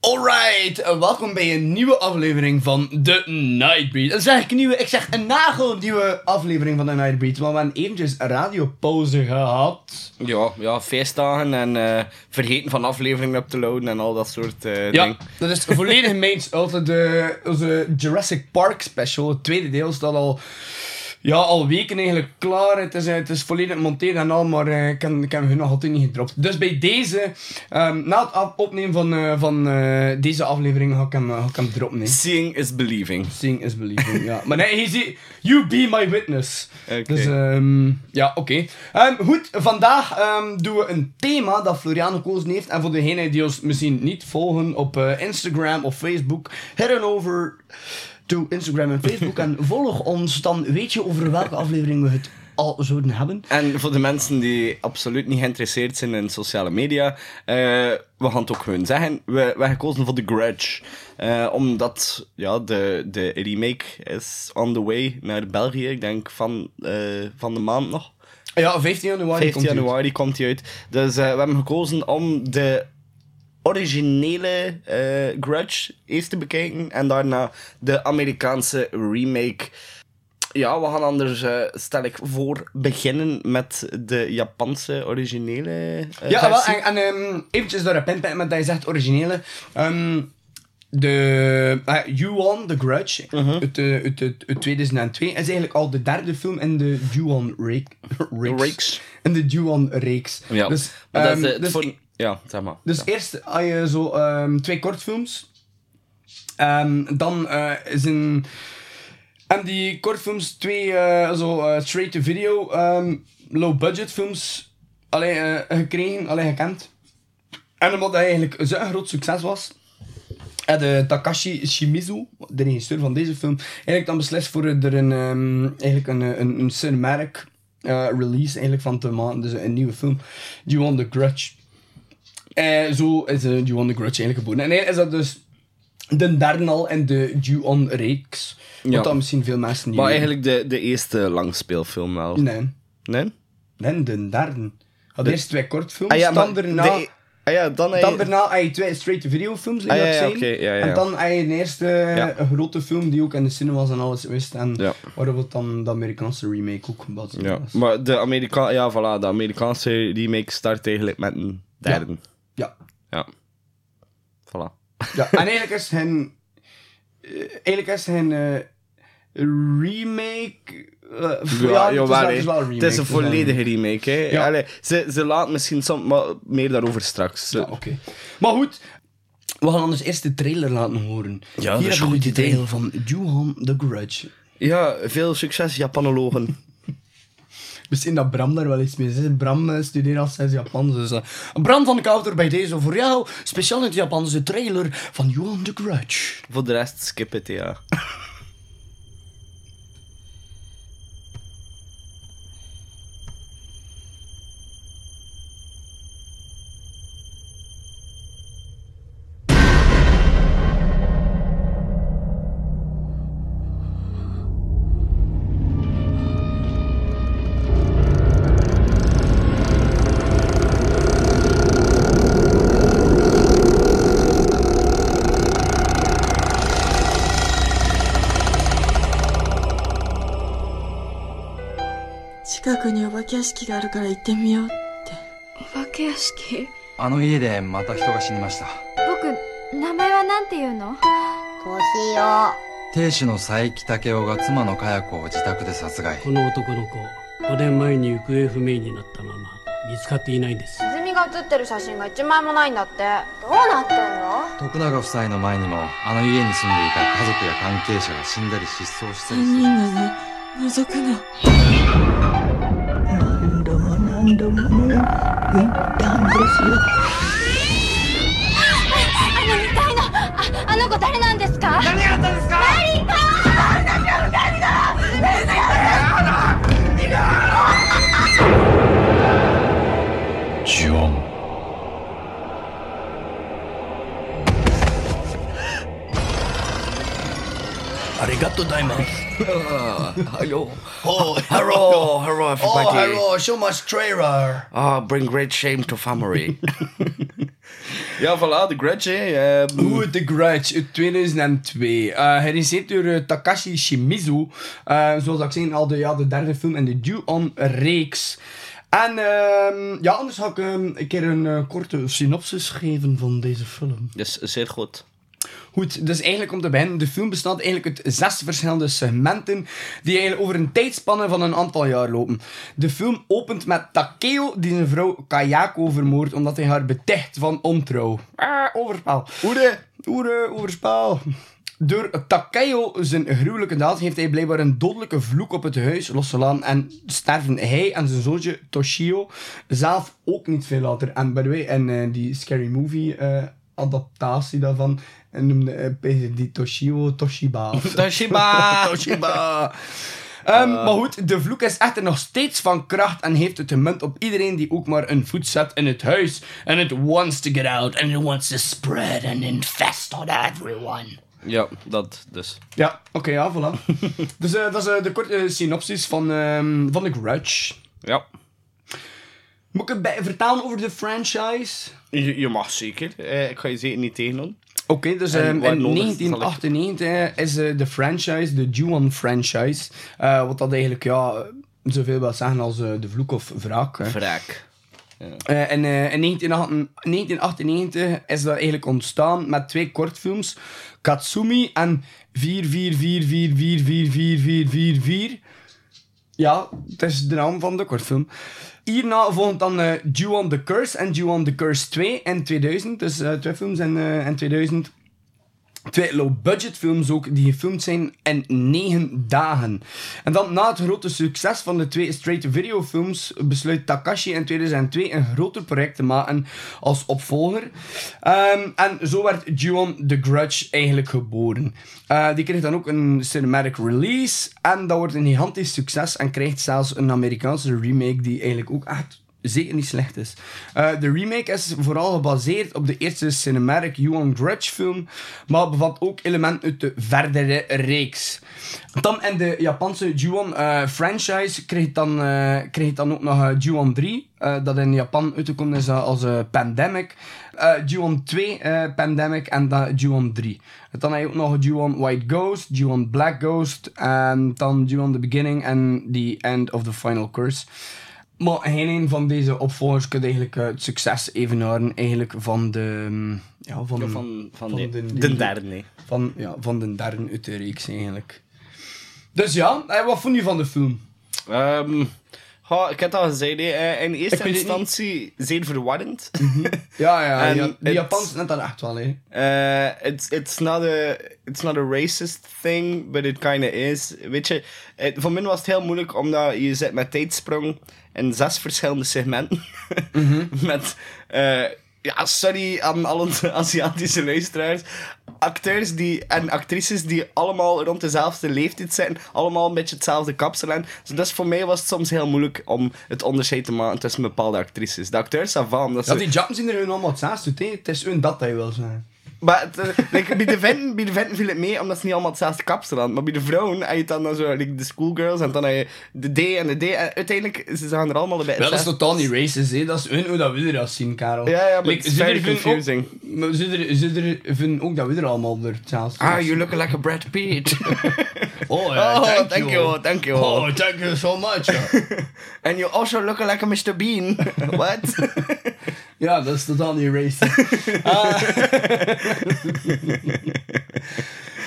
Alright, welkom bij een nieuwe aflevering van The Nightbreed. Dat is eigenlijk een nieuwe, ik zeg een nagelnieuwe aflevering van The Nightbreed, want we hebben eventjes een radiopauze gehad. Ja, ja feestdagen en eh, vergeten van afleveringen op te loaden en al dat soort eh Ja, dingen. dat is volledig. Altijd de, onze Jurassic Park special, het tweede deel, staat al, ja, al weken eigenlijk klaar. Het is, eh, het is volledig gemonteerd en al, maar eh, ik, heb, ik heb hun nog altijd niet gedropt. Dus bij deze, ehm, na het opnemen van, eh, van deze aflevering, ga ik hem, ga ik hem droppen. Seeing is believing. Seeing is believing, ja. Maar nee, hij ziet, you be my witness. Dus, ehm, ja, oké. Ehm, goed, vandaag doen we een thema dat Florian gekozen heeft. En voor degenen die ons misschien niet volgen op Instagram of Facebook, head on over to Instagram en Facebook en volg ons. Dan weet je over welke aflevering we het al zouden hebben. En voor de mensen die absoluut niet geïnteresseerd zijn in sociale media, eh, we gaan het ook gewoon zeggen. We, we hebben gekozen voor The Grudge. Eh, omdat ja, de, de remake is on the way naar België. Ik denk van, eh, van de maand nog. Ja, 15 januari 15 komt hij uit. januari komt hij uit. Dus we hebben gekozen om de originele eh, Grudge eerst te bekijken. En daarna de Amerikaanse remake. Ja, we gaan anders, eh, stel ik voor, beginnen met de Japanse originele eh, Ja, wel, en, en ehm, eventjes door een pinpen met dat je zegt originele. Ehm, de uh, Ju-On, The Grudge, Mhm. uit, uh, uit, uit, uit 2002, is eigenlijk al de derde film in de Ju-On reek- reeks. In de Ju-On reeks. Ja, Dus, maar dat ehm, is, eh, dus, voor- ja, zeg maar. dus Ja. eerst had je zo ehm, twee kortfilms. Ehm, dan eh is een... En die kortfilms, twee eh, zo eh, straight-to-video, ehm, low-budget films, allee, eh, gekregen, allee, gekend. En omdat hij eigenlijk zo'n groot succes was, had de Takashi Shimizu, de regisseur van deze film, eigenlijk dan beslist voor er een, eigenlijk een, een, een cinematic eh, release eigenlijk van te maken. Dus een nieuwe film, You Want The Grudge. Eh, zo is uh, You Want The Grudge eigenlijk geboren. En eigenlijk is dat dus de derde al in de Ju-On-reeks. Wat Ja. dan misschien veel mensen niet Maar weten. eigenlijk de, de eerste langspeelfilm wel. Nee, Nee? nee, de derde. Had eerst twee kortfilms, Ah ja, dan daarna... de- ah ja, dan, je- Dan daarna heb je twee straight-to-video films, Ah, ja, ja. En dan heb je een eerste grote film die ook in de cinemas en alles wist. En Ja. waarop dan de Amerikaanse remake ook gebaseerd Ja, was. maar de, Amerika ja, voilà, de Amerikaanse remake start eigenlijk met een derde. Ja. Ja. Voilà. ja. En eigenlijk is hen... eh, eigenlijk is hen eh, remake... eh, ja, is wel, het is wel een remake. Het is een wel volledige remake, hè. Ja. Allee, ze, ze laten misschien soms, maar meer daarover straks. Ja, oké. Maar goed, we gaan anders eerst de trailer laten horen. Ja, dat Hier is hebben we goed de idee. trailer van Juhan The Grudge. Ja, veel succes, Japanologen. Misschien dat Bram daar wel iets mee is. Bram eh, studeert al zes Japans. Dus, eh, Bram van Kouter bij deze voor jou. Speciaal in het Japans de trailer van Johan the Grudge. Voor de rest, skip het, ja. 屋敷があるから行ってみようって。お化け屋敷？あの家でまた人が死にました。僕名前はなんていうの？年よ。亭主の佐伯武雄が妻の佳代子を自宅で殺害。この男の子5年前に行方不明になったまま見つかっていないんです。泉が写ってる写真が一枚もないんだって。どうなってんの？徳永夫妻の前にもあの家に住んでいた家族や関係者が死んだり失踪した3りする人がね覗くの。何度も何度もね言ったんですよあのみたいなああの子誰なんですか？何呪 Hallo. Oh, Hello, hello Oh, hello, so much trailer. Ah, bring great shame to family. Ja, voilà, The Grudge, hè. Ehm, Oeh, The Grudge uit 2002. Eh geregisseerd door eh, Takashi Shimizu. Eh, zoals ik zei, al de, ja, de derde film in de Ju-on-reeks. En ehm, ja, anders ga ik ehm, een keer een eh, korte synopsis geven van deze film. Dat is zeer goed. Goed, dus eigenlijk om te beginnen, de film bestaat eigenlijk uit zes verschillende segmenten die eigenlijk over een tijdspanne van een aantal jaar lopen. De film opent met Takeo die zijn vrouw Kayako vermoordt omdat hij haar beticht van ontrouw. Ah, overspel. Oede! Oere, overspel. Door Takeo zijn gruwelijke daad heeft hij blijkbaar een dodelijke vloek op het huis losgelaten en sterven hij en zijn zoontje Toshio zelf ook niet veel later. En by the way, in eh, die Scary Movie eh, adaptatie daarvan en noemde uh, die Toshio Toshiba. Toshiba! Toshiba. Ehm, Maar goed, de vloek is echter nog steeds van kracht en heeft het gemunt op iedereen die ook maar een voet zet in het huis. And it wants to get out and it wants to spread and infest on everyone. Ja, dat dus. Ja, oké, ja, voilà. dus eh, dat is eh, de korte synopsis van, ehm, van The Grudge. Ja. Moet ik het bij- vertellen over de franchise? Je, je mag zeker. Eh, ik ga je zeker niet tegenhouden. Oké, dus ehm, in nodig zal ik- 1998 is eh, de franchise, de Ju-on franchise, eh, wat dat eigenlijk, ja, zoveel wil zeggen als eh, de vloek of wraak. hè. Wraak. Eh, en eh, in 1998 is dat eigenlijk ontstaan met twee kortfilms. Katsumi en 444444444. Ja, dat is de naam van de kortfilm. Hierna volgt dan eh Ju-on the Curse en Ju-on the Curse 2 in 2000. Dus eh, twee films in, in 2000. Twee low-budget films ook, die gefilmd zijn in negen dagen. En dan na het grote succes van de twee straight-to-video films besluit Takashi in 2002 een groter project te maken als opvolger. Ehm, en zo werd Ju-on The Grudge eigenlijk geboren. Eh, die kreeg dan ook een cinematic release en dat wordt een gigantisch succes en krijgt zelfs een Amerikaanse remake die eigenlijk ook echt zeker niet slecht is. Eh, de remake is vooral gebaseerd op de eerste cinematic Yuan Grudge film, maar bevat ook elementen uit de verdere reeks. Dan in de Japanse Ju-on eh, franchise kreeg je dan, eh, kreeg dan ook nog Ju-on 3, eh, dat in Japan uitgekomen is als Pandemic. Ju-on 2 eh, Pandemic en dan Ju-on 3. En dan heb je ook nog Ju-on White Ghost, Ju-on Black Ghost, en dan Ju-on The Beginning en The End of the Final Curse. Maar geen een van deze opvolgers kan eigenlijk eh, het succes evenaren eigenlijk van de... mm, Ja, van, Van, van, van, Van de, de- de, derde, nee. van, ja, van de derde uit de reeks eigenlijk. Dus ja, eh, wat vond je van de film? Ehm, ha, ik heb het al gezegd, hè. Eh, in eerste instantie zeer verwarrend. Ja, ja, ja de het- Japans net dat echt wel, hè. Eh, it's, it's, not a, it's not a racist thing, but it kinda is. Weet je, voor mij was het heel moeilijk omdat je zit met tijdsprong in zes verschillende segmenten. met, eh, ja, sorry aan alle Aziatische luisteraars. Acteurs die, en actrices die allemaal rond dezelfde leeftijd zijn, allemaal een beetje hetzelfde kapsel aan. Dus voor mij was het soms heel moeilijk om het onderscheid te maken tussen bepaalde actrices. De acteurs, daarvan, dat Ja, ze die Japan zien er gewoon allemaal hetzelfde uit. Het is hun dat je wil zijn. Maar eh, like, bij, de venten, bij de venten viel het mee, omdat ze niet allemaal hetzelfde kapsel hadden. Maar bij de vrouwen heb je dan, dan zo like, de schoolgirls en dan heb je de D en de D. En uiteindelijk ze zagen er allemaal Wel, dat is totaal niet racist, hè. Dat is hun hoe dat we eruit zien, Karel. Ja, ja, maar Like, het is ze very er vinden confusing. Ook, maar ze er, ze er vinden ook dat we er allemaal er hetzelfde Ah, you look like a Brad Pitt. Oh, ja, oh, thank, thank you. you, thank you. Oh, thank you so much. And you also look like a Mr. Bean. What? Ja, dat is totaal niet racist. Ah.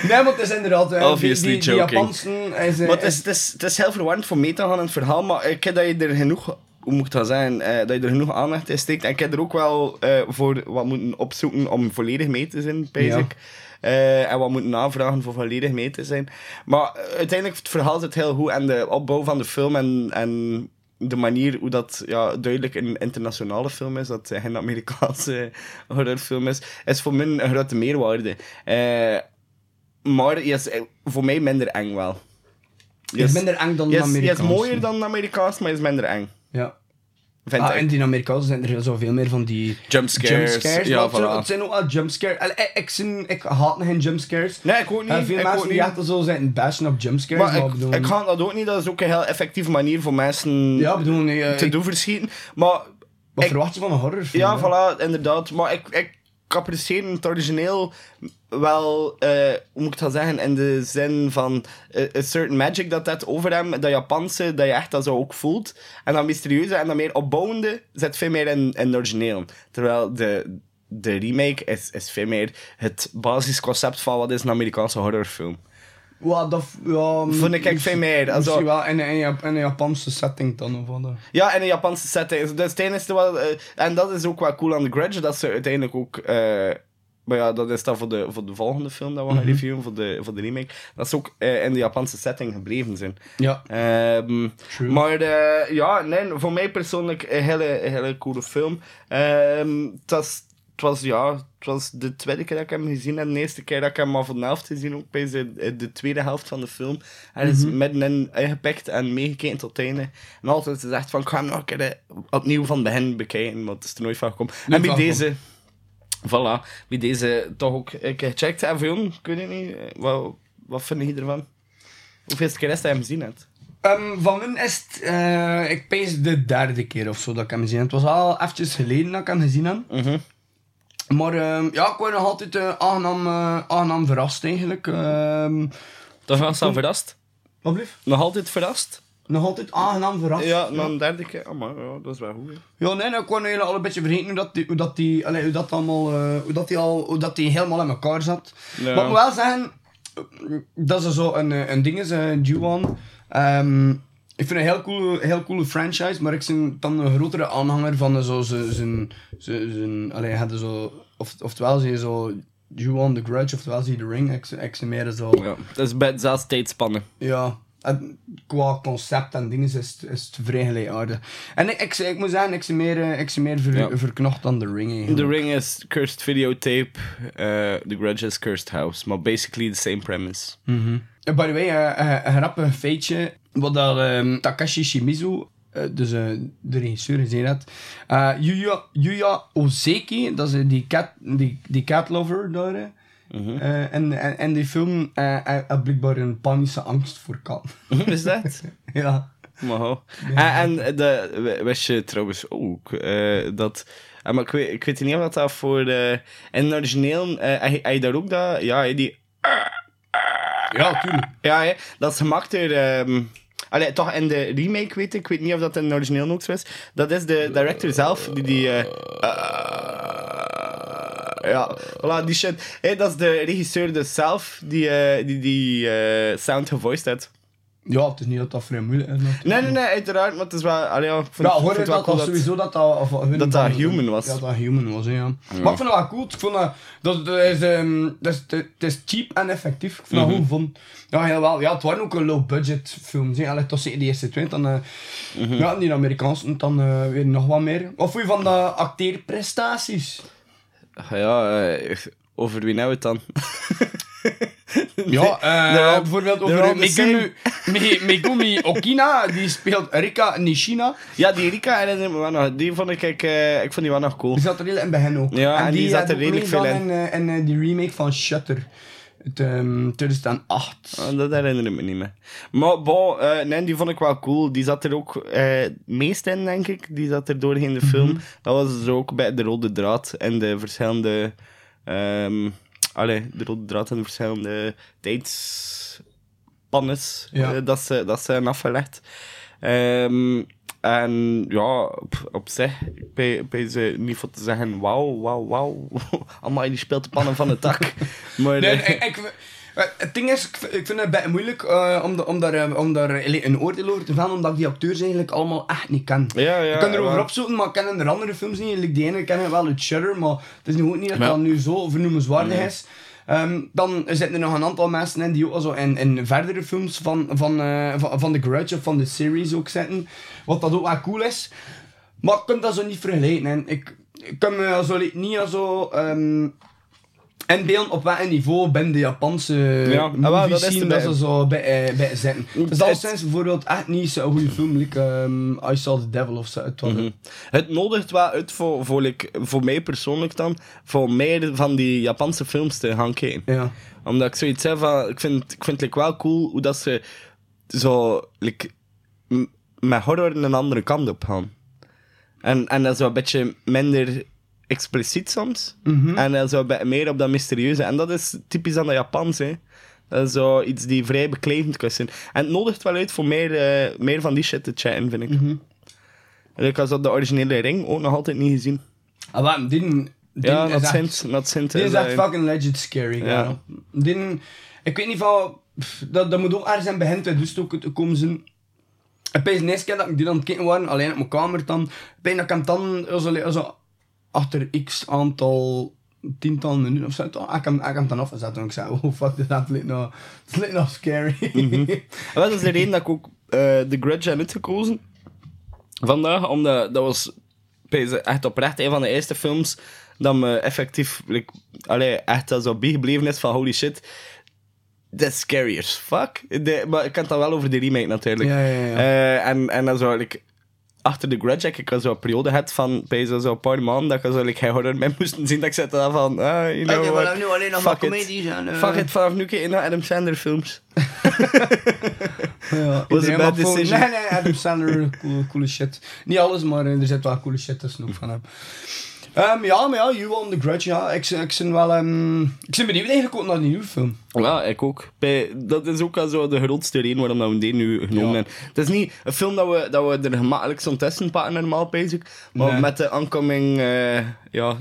nee, maar het is inderdaad... eh, Obviously die, die, die joking. Japansen... Is, eh, Maar het is, het, is, het is heel verwarrend voor mee te gaan in het verhaal, maar ik heb dat je er genoeg, hoe moet ik dat zeggen, eh, dat je er genoeg aandacht in steekt. En ik heb er ook wel eh, voor wat moeten opzoeken om volledig mee te zijn, Ja. basic. Eh, en wat moeten aanvragen voor volledig mee te zijn. Maar eh, uiteindelijk, het verhaal zit heel goed en de opbouw van de film en, en de manier hoe dat ja, duidelijk een internationale film is, dat geen Amerikaanse horrorfilm is, is voor mij een grote meerwaarde. Eh, maar is eh, voor mij minder eng wel. Is minder eng dan de Hij is, mooier dan de Amerikaans, maar is minder eng. Ja. Vind Ah, ik. en die Amerikaanse zijn er zoveel meer van die... Jumpscares. Jumpscares, Ja, maar het zijn- voilà. het zijn ook wel jumpscares. Ik, ik, zijn- ik haat geen jumpscares. Nee, ik ook niet. Eh, veel ik mensen die echt zo zijn bashen op jumpscares. Maar Maar, ik, bedoel, ik ga dat ook niet. Dat is ook een heel effectieve manier voor mensen Ja, bedoel, nee, eh, te ik- doen verschieten. Maar Wat ik- verwacht je van een horrorfilm? ja, hè? voilà, inderdaad. Maar ik, ik ik apprecieer het origineel wel, eh, hoe moet ik dat zeggen, in de zin van eh, een certain magic dat dat over hem, dat Japanse, dat je echt dat zo ook voelt. En dat mysterieuze en dat meer opbouwende zit veel meer in, in het origineel. Terwijl de, de remake is, is veel meer het basisconcept van wat is een Amerikaanse horrorfilm. Wat dat... Ja, Vond ik echt veel meer. Also- Misschien wel in, in, in een Japanse setting dan of wat. dan. Ja, in een Japanse setting. Dus het enige wat... eh, en dat is ook wel cool aan The Grudge, dat ze uiteindelijk ook... eh, maar ja, dat is dan voor de, voor de volgende film dat we gaan reviewen, voor de, voor de remake. Dat ze ook eh, in de Japanse setting gebleven zijn. Ja. Ehm, True. maar eh, ja, nee, voor mij persoonlijk een hele, hele coole film. Ehm, het, was, het, was, ja, het was de tweede keer dat ik hem gezien heb. De eerste keer dat ik hem al van de helft gezien ook bij de, de tweede helft van de film. En is middenin ingepikt en meegekeken tot het einde. En altijd gezegd van, ik ga hem nog een keer eh, opnieuw van begin bekijken, want het is er nooit van gekomen. en bij deze... Voilà, bij deze toch ook een keer gecheckt. En Vion, ik weet niet, eh, wat, wat vind je ervan? Hoeveelste keer is dat je hem gezien hebt? Ehm, van hun is het, eh, ik pees de derde keer of zo dat ik hem gezien heb. Het was al eventjes geleden dat ik hem gezien heb. Mhm. Maar ehm, ja, ik word nog altijd eh, aangenaam, eh, aangenaam verrast eigenlijk. Ehm Toch was al verrast? wat blieft? Nog altijd verrast? Nog altijd aangenaam verrast. Ja, na een derde keer. Oh, maar ja, dat is wel goed. hè. Ja, nee, nou, ik word eigenlijk al een beetje vergeten hoe dat die, hoe dat die, allee, hoe dat allemaal, eh, hoe dat die al, hoe dat die helemaal in elkaar zat. Ja. Maar ik moet wel zeggen, dat is zo een, een ding is, uh, Ju-On. Ehm, ik vind het een heel coole, heel coole franchise, maar ik ben dan een grotere aanhanger van de, zo zijn, allee, hadden zo, of, oftewel zie je zo Ju-On The Grudge, oftewel zie je The Ring, ik, ik zie meer zo, Ja, dat is bij zelfs tijdspannen. ja, en qua concept en dingen is, het- is het vrij gelijkaardig. En ik, ik, ik moet zeggen, ik ben meer, eh, ik ben meer ver, Ja. verknocht dan The Ring The. Ring is cursed videotape. eh The Grudge is cursed house. Maar basically the same premise. Eh, By the way, eh, eh, een grappig feitje, wat dat, ehm, Takashi Shimizu, dus de regisseur, gezien had. Yuya, Yuya Ozeki, dat is die cat, die, die cat lover daar. Eh, en, en, en die film had blijkbaar een panische angst voor katten. is dat? ja. Maar ho. En, en de, wist je trouwens ook dat... maar ik weet, ik weet niet wat dat voor... in het origineel, hij, hij daar ook dat... Ja, die... Ja, tuurlijk. Ja, hè, dat is gemaakt door... ehm allee, toch in de remake weet ik. Ik weet niet of dat in origineel ook is. Dat is de director zelf die die... eh, eh, ja, voilà, die shit. Hé, dat is de regisseur dus zelf die eh, die, die eh, sound gevoiced heeft. Ja, het is niet dat dat vrij moeilijk is. natuurlijk. Nee, nee, nee, uiteraard, maar het is wel... Allee, ja, ik vind, Ja, hoor dat, dat sowieso dat dat... Of, hun Dat dat human was. Ja, dat dat human was, hè, ja. Maar ik vind het wel cool. Ik vond dat... Dat, dat is, ehm, dat is, dat is cheap en effectief. Ik Mhm. dat goed gevonden. Ja, heel wel. Ja, het waren ook een low-budget films. hè. Allee, toch zeker die eerste twee. Dan, eh, Mhm. Ja, die Amerikaanse dan eh, weer nog wat meer. Wat vond je van de acteerprestaties? Ja, eh, over wie nou het dan? Ja, eh, all- bijvoorbeeld over Megumi, Me- Megumi Okina. Die speelt Rika Nishina. Ja, die Rika herinner ik me wel nog. Die vond ik, ik, eh, ik vond die wel nog cool. Die zat er heel in bij hen ook. Ja, en die zat had er redelijk veel in. eh, eh, die remake van Shutter. Het, ehm 2008. Ah, dat herinner ik me niet meer. Maar eh, nee, die vond ik wel cool. Die zat er ook eh meest in, denk ik. Die zat er doorheen de film. Dat was dus ook bij de rode draad en de verschillende... ehm allee, de rode draad en de verschillende tijdspannes Ja. eh, dat, ze, dat ze hebben afgelegd. Ehm, en ja, op, op zich, ben, ben ze niet voor te zeggen, wauw, wauw, wauw. Allemaal die speelt de pannen van de tak. maar, Nee, eh, ik, het ding is, ik vind, het een beetje moeilijk eh, om, de- om daar, eh, om daar eh, een oordeel over te vellen, omdat ik die acteurs eigenlijk allemaal echt niet ken. ja, ja, ik kan erover maar- opzoeken, maar ik ken er andere films niet. Like die ene ken ik wel uit Shutter, maar het is nu ook niet dat dat nu zo vernoemenswaardig is. Ehm, dan zitten er nog een aantal mensen in die ook al zo in, in verdere films van, van, eh, van, van The Grudge of van de series ook zitten. Wat dat ook wel cool is. Maar ik kan dat zo niet vergelijken. En ik, ik kan me zo niet als zo... ehm inbeelden op welk niveau ben de Japanse Ja, ah, dat is dat ze zo bij, eh, bij zitten. Dus Het- dat is bijvoorbeeld echt niet zo'n goede film. Like, ehm, I Saw the Devil of zo. Het Mhm. Het nodigt wel uit voor, voor, like, voor mij persoonlijk dan, voor meer van die Japanse films te gaan kijken. Ja. Omdat ik zoiets heb van, ik vind, ik vind like, wel cool hoe dat ze zo, like, met horror een andere kant op gaan. En, en dat is wel een beetje minder expliciet soms. Mhm. En eh, zo beetje meer op dat mysterieuze. En dat is typisch aan de Japans, hè. Dat is zo iets die vrij beklijvend kan zijn. En het nodigt wel uit voor meer, eh, meer van die shit te chatten, vind ik. Mhm. En ik had zo de originele ring ook nog altijd niet gezien. Ah, wat, die, Ja, is dat echt- Sint. Dat is echt eh, fucking legit scary, Ja. Die, ik weet niet van... pff, Dat, dat moet ook ergens aan begin 2000 ook te komen zijn. Ik ben de eerste keer dat ik die aan het kijken was, alleen op mijn kamer dan. Ben dat ik hem dan zo, zo, achter x aantal tiental minuten of zo. toch, Ik heb, ik hem dan afgezet en ik zei, oh fuck, dit dat lijkt nou, dit lijkt nou scary. En dat is de reden dat ik ook eh The Grudge heb uitgekozen. Vandaag, omdat dat was echt oprecht een van de eerste films dat me effectief like, allee, echt zo bijgebleven is van holy shit. Dat is scary as fuck. De, maar ik kan het dan wel over de remake natuurlijk. Ja, ja, ja. Eh, en, en dan zo, like, achter de Grudge heb ik al zo'n periode gehad van pijs, zo een paar maanden dat ik zo like, horror mee moest zien. Dat ik zette dan van, ah, you know what, nu alleen nog fuck maar it. comedies en... eh, Fuck it, vanaf nu naar Adam Sandler films. Ja, Was a bad decision. Nee, nee, Adam Sandler, coole, coole shit. Niet alles, maar er zit wel coole shit tussen ook van hem. Ehm, ja, maar ja, You on the Grudge, ja. Ik, ik ben wel... ehm, ik ben benieuwd eigenlijk ook naar die nieuwe film. Ja, ik ook. Bij, dat is ook al zo de grootste reden waarom dat we die nu genomen Ja. hebben. Het is niet een film dat we, dat we er gemakkelijk zo'n testen pakken, normaal bezig. Maar Nee. met de aankoming eh, ja,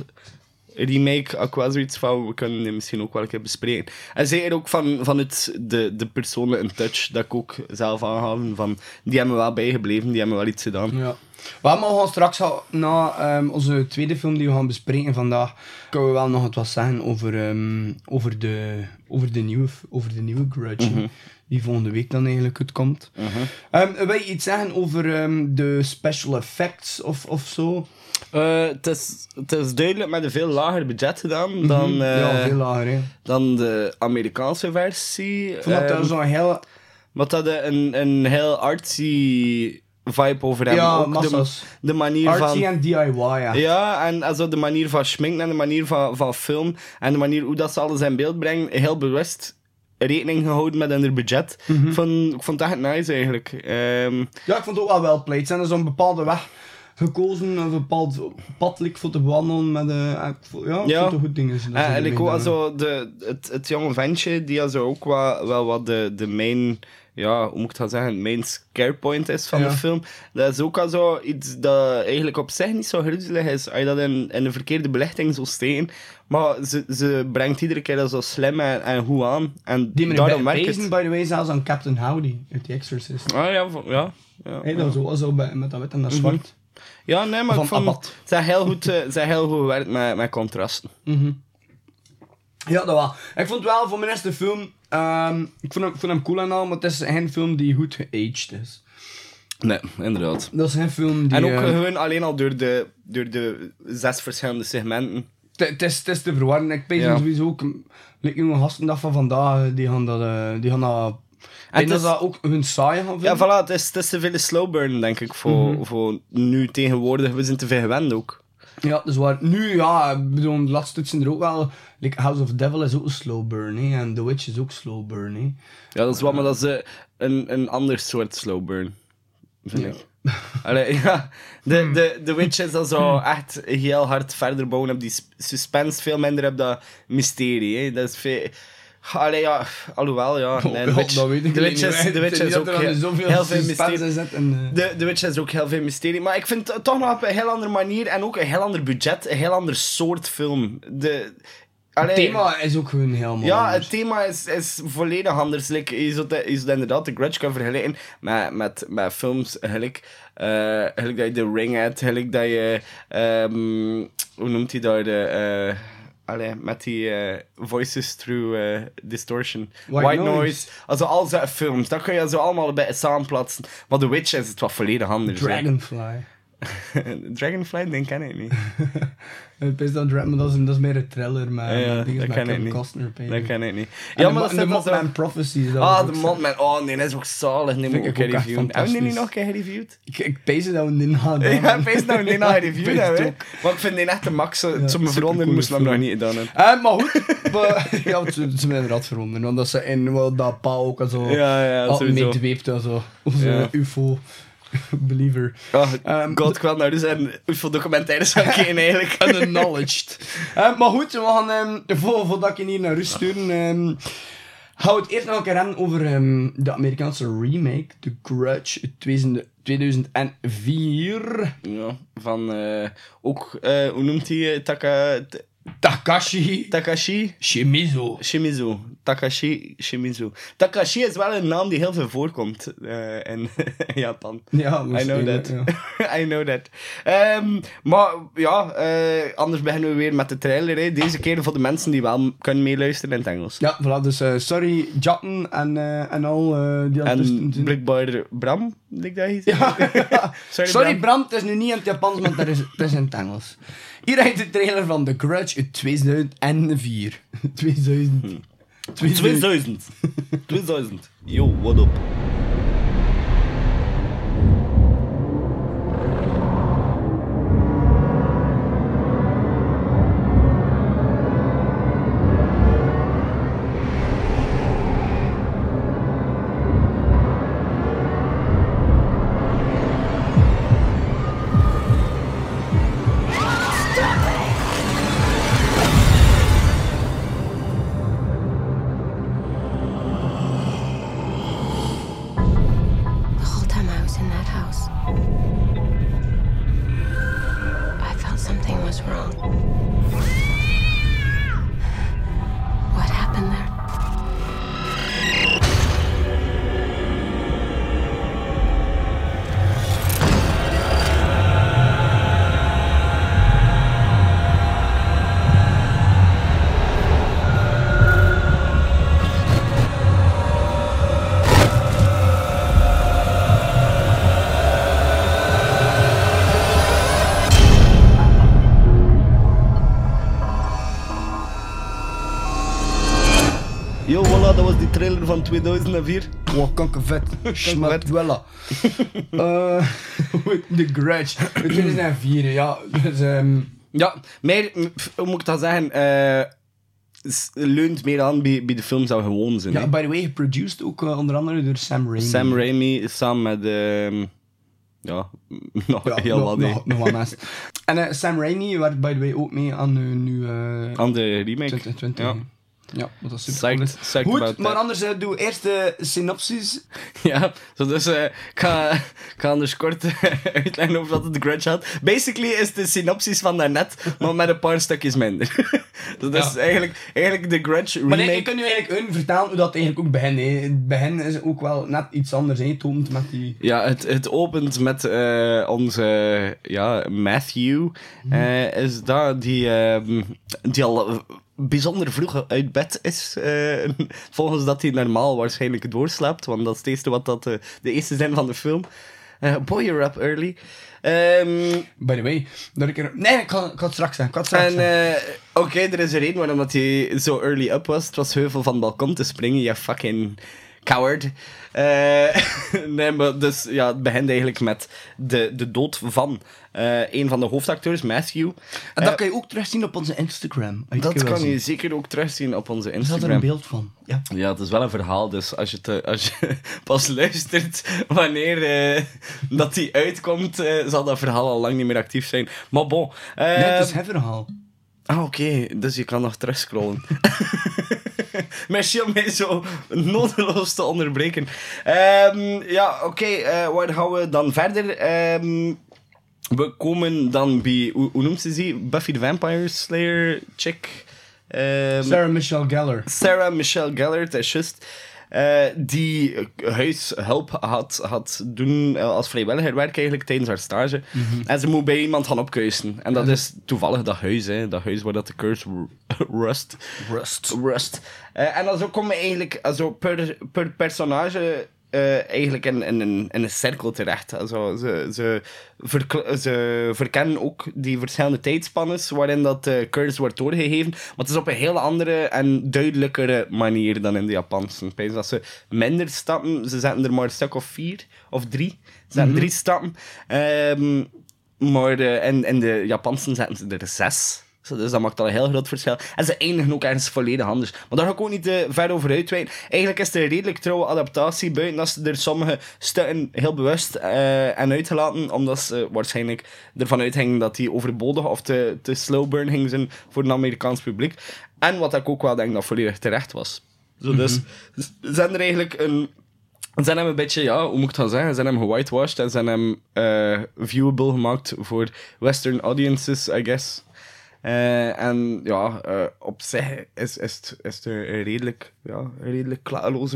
remake, ook wel zoiets van, we kunnen die misschien ook wel een keer bespreken. En zeker ook van, vanuit de, de personen in touch, dat ik ook zelf aanhaven van, die hebben me wel bijgebleven, die hebben wel iets gedaan. Ja. We gaan straks al, na ehm, onze tweede film die we gaan bespreken vandaag, kunnen we wel nog wat zeggen over, ehm, over, de, over, de nieuwe, over de nieuwe Grudge. Mhm. Die volgende week dan eigenlijk uitkomt. Ehm, wil je iets zeggen over de special effects of, of zo? Eh, het, is, het is duidelijk met een veel lager budget gedaan dan, Mhm. eh, ja, veel lager, hè. dan de Amerikaanse versie. Ik vond dat Ehm, zo'n heel... Wat dat een, een heel artsy vibe over hebben. Ja, ook de, massas. de manier Artsy van... en DIY, ja. Ja, en also de manier van schminken en de manier van, van film en de manier hoe dat ze alles in beeld brengen, heel bewust rekening gehouden met hun budget. Mhm. ik, vond, ik vond dat echt nice eigenlijk. Ehm, Ja, ik vond het ook wel wel played. Zijn er zo'n bepaalde weg gekozen, een bepaald pad like, voor te bewandelen met eh, vond- ja, Ja. het goed dingen. en en ik ook also de, het, het jonge ventje, die also ook wel, wel wat de, de main, ja, hoe moet ik dat zeggen, main scare point is van Ja. de film. Dat is ook al zo iets dat eigenlijk op zich niet zo griezelig is, als je dat in, in de verkeerde belichting zou steken. Maar ze, ze brengt iedere keer dat zo slim en, en goed aan. En Die daarom werkt het. by the way, zelfs aan Captain Howdy uit The Exorcist. Ah ja, ja. Ja, Hey, dat was ook wel zo bij, met dat wit en dat zwart. Ja nee, maar Van ik vond, het zijn heel goed, eh, zijn heel goed gewerkt met, met contrasten. Ja, dat wel. Ik vond wel voor mijn eerste film, ehm, ik, vond hem, ik vond hem cool en al, maar het is geen film die goed geaged is. Nee, inderdaad. Dat is geen film die... En ook eh, gewoon alleen al door de, door de zes verschillende segmenten. Het is, is te verwarren. Ik weet Ja. sowieso ook... Like, jonge gasten dag van vandaag, die gaan dat... eh, die gaan dat... Ik het denk dat is- dat ook hun saai gaan Ja, vinden. voilà, het is, het is te veel slow burn, denk ik, voor, voor nu tegenwoordig. We zijn te veel gewend ook. Ja, dus waar... Nu, ja, ik bedoel, de laatste zijn er ook wel... Like House of Devil is ook een slow burn, hè. En The Witch is ook slow burn, hè. Ja, dat is wel, maar dat is eh, een, een ander soort slow burn. Vind ik. Allee, ja, de, de, de Witch is dan zo echt heel hard verder bouwen op die sp- suspense, veel minder op dat mysterie. Hè. Dat is veel... Allee, ja, alhoewel, ja. Nee, de Witch, dat weet ik de Witch is, de Witch is ook heel, veel mysterie. en, eh, De, de Witch is ook heel veel mysterie. Maar ik vind het toch nog op een heel andere manier en ook een heel ander budget, een heel ander soort film. De, allee, Het thema is ook gewoon helemaal Ja, anders. het thema is, is volledig anders. Like, je, zou inderdaad de Grudge kunnen vergelijken met, met, met films gelijk, eh, gelijk dat je The Ring hebt, gelijk dat je... ehm, hoe noemt hij daar? De, eh, allee, met die eh, voices through eh, distortion. White Noise. Also al zijn films, dat kun je zo allemaal een beetje samenplaatsen. Maar The Witch is het wat volledig anders. hè. Dragonfly. Denk ken ik niet. Het is dat, dra- maar dat is, dat is meer een thriller, maar Ja, dat ken ik Kevin niet. Costner. Dat ken ik niet. Ja, maar dat de Mothman Prophecy. Ah, de. Mothman. Oh nee, dat is ook zalig. Neem Vind ik ik ook gereviewd. Hebben we die niet fantastisch. nog gereviewd? Ik, ik pees dat we niet hadden. Ja, ik weet nou die nog gereviewd Pees hebben. het. Maar ik vind die echt de max. Zum me veranderen moest hem nog niet gedaan hebben. Eh, maar goed, ja, het is me inderdaad verwonderen, want dat ze in dat pa ook zo Ja, ja, al meedweept en zo. Of zo Ja. UFO. Believer. Oh, Ehm, God, ik wil nou dus een UFO-documentaires gaan kijken eigenlijk. Unacknowledged. Eh, maar goed, we gaan, ehm voor, voordat ik je hier naar rust sturen, ehm gaan we het eerst nog een keer hebben over de Amerikaanse remake, The Grudge, uit 2000 2004. Ja, van eh, ook, eh, hoe noemt hij? eh, Taka, Takashi Takashi? Shimizu. Shimizu. Takashi Shimizu. Takashi is wel een naam die heel veel voorkomt eh, in Japan. Ja, I know that. ja. I know that. Maar ja, eh, anders beginnen we weer met de trailer. Hè. Deze keer voor de mensen die wel kunnen meeluisteren in het Engels. Ja, voilà, dus eh, sorry Jatten en, en al die En blijkbaar Bram, denk dat je zei. Ja. Sorry, Sorry Bram. Bram, het is nu niet in het Japans, maar het is, het is in het Engels. Hier heb je de trailer van The Grudge uit 2004. 2000. 2000. 2000. Yo, what up? Trailer van 2004. Wow, kankervet. Schmat Dwella. Eh, The Grudge. uit 2004, ja. Dus, ehm, Ja, meer, hoe moet ik dat zeggen? s- leunt meer aan bij, bij de film zou gewoon zijn. ja, by the way, geproduced ook eh, onder andere door Sam Raimi. Sam Raimi samen met. ehm, ja, nog Ja, heel nog, wat. nog, nog wat mensen. En eh, Sam Raimi werkt by the way ook mee aan uh, nu eh Aan de remake. 2020. Ja. Ja, dat super Psyched, is. psyched Goed, about maar that. anders uh, doe eerst de synopsis. Ja, zo dus eh, ik ga, ik ga anders kort uitleggen over wat het Grudge had. Basically is de synopsis van daarnet, maar met een paar stukjes minder. dus dat is Ja. eigenlijk, eigenlijk The Grudge Maar remake. nee, ik kan nu eigenlijk hun vertellen hoe dat eigenlijk ook begint. hè. Het begin is ook wel net iets anders. hè. Het opent met die... Ja, het, het opent met eh, onze ja, Matthew. eh, is dat die, ehm, die al eh, bijzonder vroeg uit bed is. eh, volgens dat hij normaal waarschijnlijk doorslaapt. Want dat is het eerste wat dat, eh, de eerste zin van de film. Eh, boy, you're up early. Ehm, By the way, dat ik er... Nee, ik het straks straks en oké, er is een reden waarom dat hij zo early up was. Het was heuvel van het balkon te springen, je fucking coward. Eh, nee, maar dus ja, het begint eigenlijk met de, de dood van eh, een van de hoofdacteurs, Matthew. en dat eh, kan je ook terugzien op onze Instagram. Dat kan je zeker ook terugzien op onze Er staat er een Instagram. beeld van. Ja. Ja, het is wel een verhaal, dus als je, te, als je pas luistert wanneer dat die uitkomt, zal dat verhaal al lang niet meer actief zijn. Maar bon. Nee, het is het verhaal. Ah, oké. Dus je kan nog terugscrollen. Merci om mij zo nodeloos te onderbreken. Ehm, ja, oké. eh, waar gaan we dan verder? Ehm, we komen dan bij... Hoe, hoe noemt ze die? Buffy the Vampire Slayer chick? Ehm, Sarah Michelle Gellar. Sarah Michelle Gellar, dat is juist. Eh, die huishulp had, had doen eh, als vrijwilligerwerk eigenlijk tijdens haar stage. En ze moet bij iemand gaan opkuisen. En dat is toevallig dat huis, hè, dat huis waar dat de curse ru- rust. Rust. Rust. Eh, en dan zo komen eigenlijk zo per, per personage eh, eigenlijk in, in, in, in een cirkel terecht. Also, ze, ze, ze verkennen ook die verschillende tijdspannen waarin dat curse wordt doorgegeven. Maar het is op een heel andere en duidelijkere manier dan in de Japanse. Ik dat ze minder stappen, ze zetten er maar een stuk of vier of drie. Ze zetten drie stappen. Ehm, maar eh, in, in de Japanse zetten ze er zes. Dus dat maakt al een heel groot verschil. En ze eindigen ook ergens volledig anders. Maar daar ga ik ook niet te ver over uitweiden. Eigenlijk is het een redelijk trouwe adaptatie, buiten dat ze er sommige stukken heel bewust eh, en uitgelaten, omdat ze waarschijnlijk ervan uitgingen dat die overbodig of te, te slow burn gingen zijn voor het Amerikaans publiek. En wat ik ook wel denk dat volledig terecht was. Zo, dus ze zijn er eigenlijk een ze hebben hem een beetje, ja, hoe moet ik het gaan zeggen? Ze hebben hem gewhitewashed en ze hebben hem eh, viewable gemaakt voor western audiences, I guess. Eh, en ja, eh, op zich is, is, het, is het een redelijk, ja, redelijk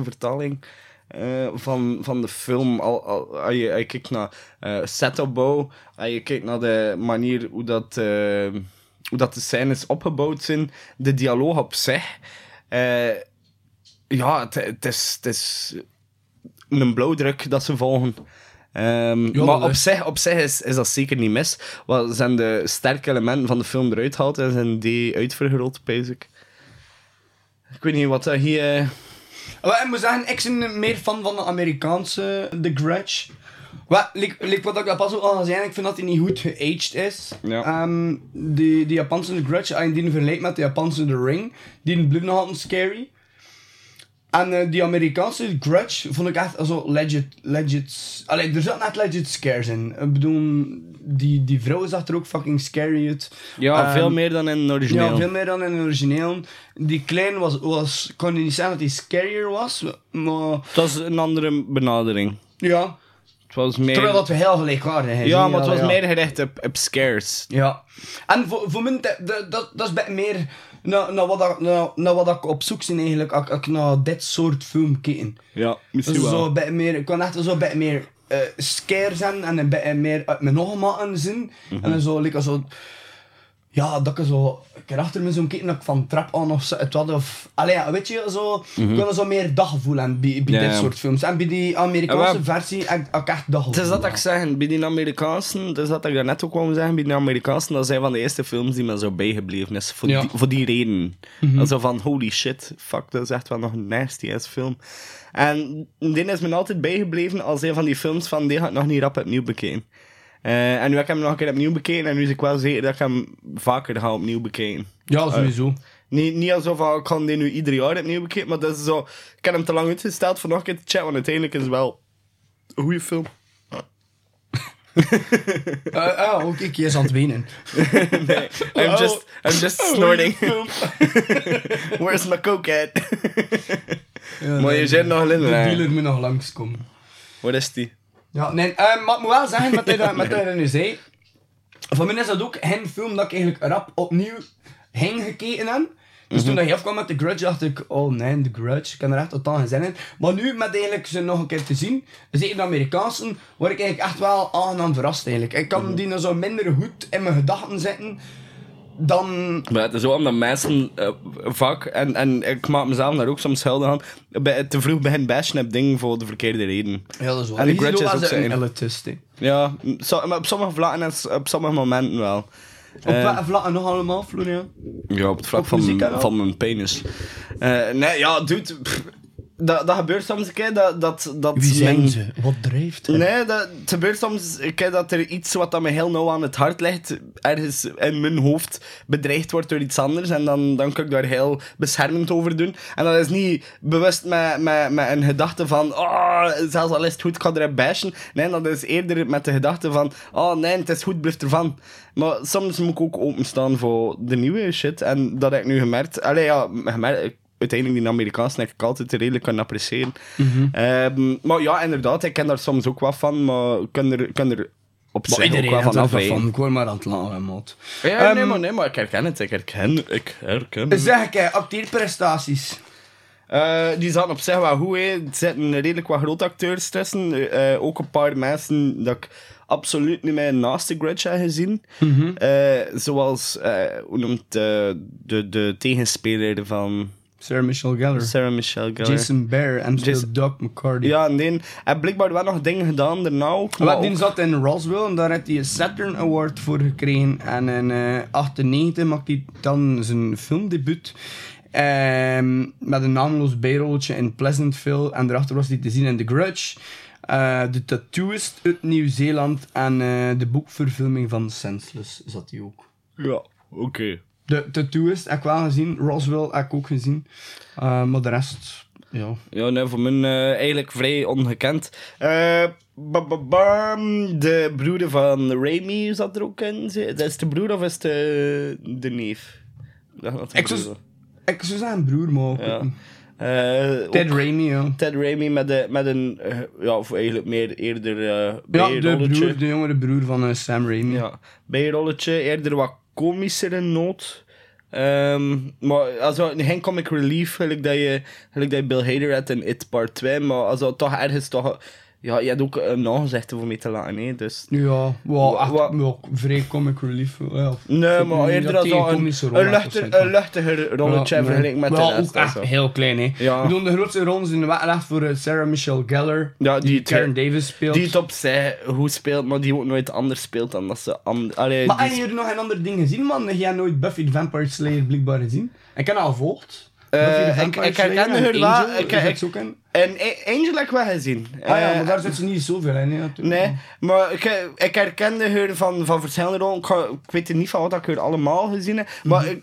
vertaling eh, van, van de film. Al, al, als, je, kijkt naar eh setopbouw, als je kijkt naar de manier hoe dat, hoe dat de scènes opgebouwd zijn, de dialoog op zich. ja, het, is, het is een blauwdruk dat ze volgen. Ehm, Ja, maar op zich, op zich is, is dat zeker niet mis. Wat zijn de sterke elementen van de film eruit gehaald en zijn die uitvergroot, basic. Ik weet niet wat dat hier... eh, Wel, ik moet zeggen, ik ben meer fan van de Amerikaanse The Grudge. Wat, like, like wat ik pas ook al zei, ik vind dat hij niet goed geaged is. Ja. Ehm, die, die Japanse The Grudge, als je die vergelijkt met de Japanse The Ring, die blijft nog altijd scary. En eh, die Amerikaanse Grudge vond ik echt zo legit, legit... Allee, er zat net legit scares in. Ik bedoel, die, die vrouw zag er ook fucking scary uit. ja, Ehm, veel meer dan in het origineel. Ja, veel meer dan in het origineel. Die klein was, was kon niet zeggen dat hij scarier was, maar Het was een andere benadering. ja. Het was meer... Terwijl dat we heel gelijkwaardig zijn. Ja, maar het was ja. meer gericht op, op scares. Ja. En voor, voor mij, dat, dat, dat, dat is bij meer naar, naar, wat, ik- naar, naar wat ik op zoek ben eigenlijk, als ik naar dit soort film kijken. Ja, misschien is wel. zo bij meer, ik kan echt zo bij meer eh scare zijn en een beetje meer uit mijn ogen maken zien. Mhm. En dan zo, like, zo, ja, dat ik zo, ik keer achter me zo'n kijken dat ik van trap aan of zo, het wat of, allee, ja, weet je, zo, ik kan zo meer daggevoel aan bij, bij Mhm. Dit soort films. En bij die Amerikaanse Ja, maar- versie heb ik echt daggevoel. Het is dat ik zeg, bij die Amerikaansen, het is dat ik daarnet ook wou zeggen, bij die Amerikaansen, dat zijn van de eerste films die me zo bijgebleven is. Voor, Ja. die, voor die reden. Dat zo van, holy shit, fuck, dat is echt wel nog een nasty ass film. En die is me altijd bijgebleven als een van die films van, die ga ik nog niet rap opnieuw bekijken. Eh, en nu heb ik hem nog een keer opnieuw bekeken en nu is ik wel zeker dat ik hem vaker ga opnieuw bekijken. Ja, sowieso. Niet, niet alsof ik kan die nu ieder jaar opnieuw bekijken, maar dat is zo... Ik heb hem te lang uitgesteld voor nog een keer te checken, want uiteindelijk is het wel een goede film. Eh, ah, ook ik is aan het wenen. nee, I'm Oh. just, I'm just snorting. Where's my coke at? maar je zit nog De in dealer moet nog langskomen. Waar is die? Ja, nee, eh, maar ik moet wel zeggen, met wat met wat je nu zei, voor mij is dat ook geen film dat ik eigenlijk rap opnieuw heen gekeken heb. Dus toen dat je afkwam met The Grudge, dacht ik, oh nee, The Grudge, ik kan er echt totaal geen zin in. Maar nu, met eigenlijk ze nog een keer te zien, zeker de Amerikaanse, word ik eigenlijk echt wel aangenaam verrast eigenlijk. Ik kan die nou zo minder goed in mijn gedachten zitten dan... Maar het is zo omdat mensen eh, vaak, en, en ik maak mezelf daar ook soms schuldig aan, bij, te vroeg begin bashen op dingen voor de verkeerde reden. Ja, dat is wel. En Die Grudge zien is wel ook zijn. elitist. Ja, so- maar op sommige vlakken en op sommige momenten wel. Op Eh, welke vlakken nog allemaal, Florian? Ja, op het vlak Op van, van mijn penis. Eh, nee, ja, dude. pff, dat, dat gebeurt soms een keer dat... dat, dat mijn- Wat drijft hen? Nee, dat, het gebeurt soms een keer dat er iets wat dat me heel nauw aan het hart ligt, ergens in mijn hoofd bedreigd wordt door iets anders. En dan, dan kan ik daar heel beschermend over doen. En dat is niet bewust met, met, met een gedachte van, oh, zelfs al is het goed, ik ga er bashen. Nee, dat is eerder met de gedachte van, oh nee, het is goed, blijf ervan. Maar soms moet ik ook openstaan voor de nieuwe shit. En dat heb ik nu gemerkt. Allee, ja, gemerkt uiteindelijk die Amerikaanse heb ik altijd redelijk kunnen appreciëren. Ehm, maar ja, inderdaad, ik ken daar soms ook wat van, maar ik kan er, kan er op Maar zich ook wel van afwijken. van. Ik word maar aan het lachen. Ja, nee, Ehm, maar, nee, maar ik herken het. Ik herken, ik herken. Zeg ik, acteerprestaties. Eh, die zaten op zich wel goed, hè. Er zitten redelijk wat grote acteurs tussen. Eh, ook een paar mensen dat ik absoluut niet meer naast de Grudge heb gezien. Eh, zoals, hoe noemt de, de, de tegenspeler van Sarah Michelle Gellar. Sarah Michelle Gellar? Jason Bear en Jason- speelt Doc McCarty. Ja, en die heeft blijkbaar wel nog dingen gedaan daarna ook. maar Wat die zat in Roswell en daar heeft hij een Saturn Award voor gekregen. En in eh 98 maakte hij dan zijn filmdebuut. Ehm, met een naamloos bijrolletje in Pleasantville. En daarachter was hij te zien in The Grudge. eh The Tattooist uit Nieuw-Zeeland. En eh, de boekverfilming van Senseless zat hij ook. Ja, oké. De Tattooist heb ik wel gezien. Roswell heb ik ook gezien. Eh, maar de rest, ja. Ja, nee, voor mij eh, eigenlijk vrij ongekend. Eh, ba- ba- bam, de broeder van Raimi zat er ook in. Dat is de broer of is het de, de neef? Ik dat het zou- zeggen broer, maar... Ja. Eh, Ted ook Raimi, ja. Ted Raimi met, de, met een, eh, ja, of eigenlijk meer eerder eh Ja, de, broer, de jongere broer van eh, Sam Raimi. Ja, bijrolletje, eerder wat komischer in noot. Ehm, maar also, geen comic relief, gelijk dat je, gelijk dat je Bill Hader hebt in It Part 2, maar also, toch ergens toch... Ja, je hebt ook een nagezegde voor mee te laten, hè, dus... Ja, wel, echt, wa- wel vrij comic relief. Ja. Nee, maar eerder als een, een, luchter, een luchtiger rolletje Ja, vergeleken met wel de rest. ook echt heel klein, hè. Ja. Ik bedoel, de grootste rol in de weggelegd voor eh, Sarah Michelle Gellar, Ja, die, die Karen Davis speelt. Die het op zij goed speelt, maar die ook nooit anders speelt dan dat ze... And, allee, maar heb je er nog een ander ding gezien, man? Heb jij nooit Buffy the Vampire Slayer blijkbaar gezien? Ik heb al gevolgd. Eh, ik- ik herken Slayer en haar wel, ik-? En A- Angel heb ik wel gezien. Ah ja, Eh, maar daar zit ze niet zoveel in. Nee, maar ik, ik herkende haar van, van verschillende rollen. Ik, weet niet van wat ik haar allemaal gezien heb. Maar Mhm.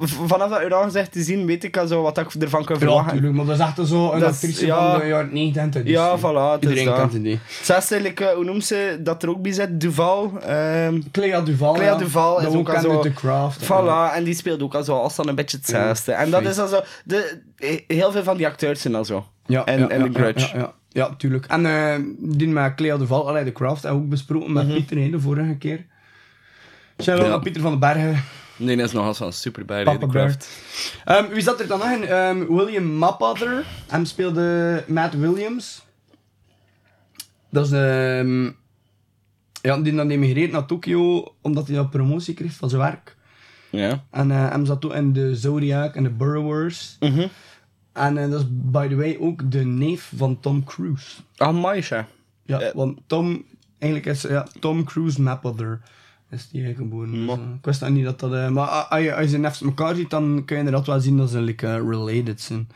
Vanaf dat u gezegd te zien, weet ik al zo wat ik ervan kan Ja, verwachten. natuurlijk, maar dat is echt zo een Dat actrice ja. van de jaren 90. Dus Ja, voilà, het is Iedereen dat. kent het die. Eigenlijk, eh, hoe noemt ze dat er ook bij zit? Duval. ehm Clea Duval. Clea ja. Duval is ook al zo- The Craft. Voilà, en die speelt ook al zo als dan een beetje hetzelfde. en dat is al zo... De, heel veel van die acteurs zijn al zo. Ja, En- ja, en ja, The Grudge. Ja, ja, ja, ja, tuurlijk. En eh, die met Clea de Val, allee, de Craft, we ook besproken met Pieter hè, de vorige keer. Shout-out Ja. Pieter van den Bergen, Nee, dat is nog als van super bij. Ehm, wie zat er dan nog in? Ehm, William Mapother. Hem speelde Matt Williams. Dat is ehm ja, die dan emigreert naar Tokio omdat hij dat promotie kreeg van zijn werk. Ja. En eh, hem zat ook in de Zodiac en de Burrowers. Mhm. En eh, dat is, by the way, ook de neef van Tom Cruise. Ah, Maisha. Ja, Eh. want Tom, eigenlijk is ja, Tom Cruise Mapother is die geboren. Dus, eh, ik wist dat niet dat dat... eh, maar a- als je, als je ze naast elkaar ziet, dan kun je inderdaad wel zien dat ze like, eh, related zijn.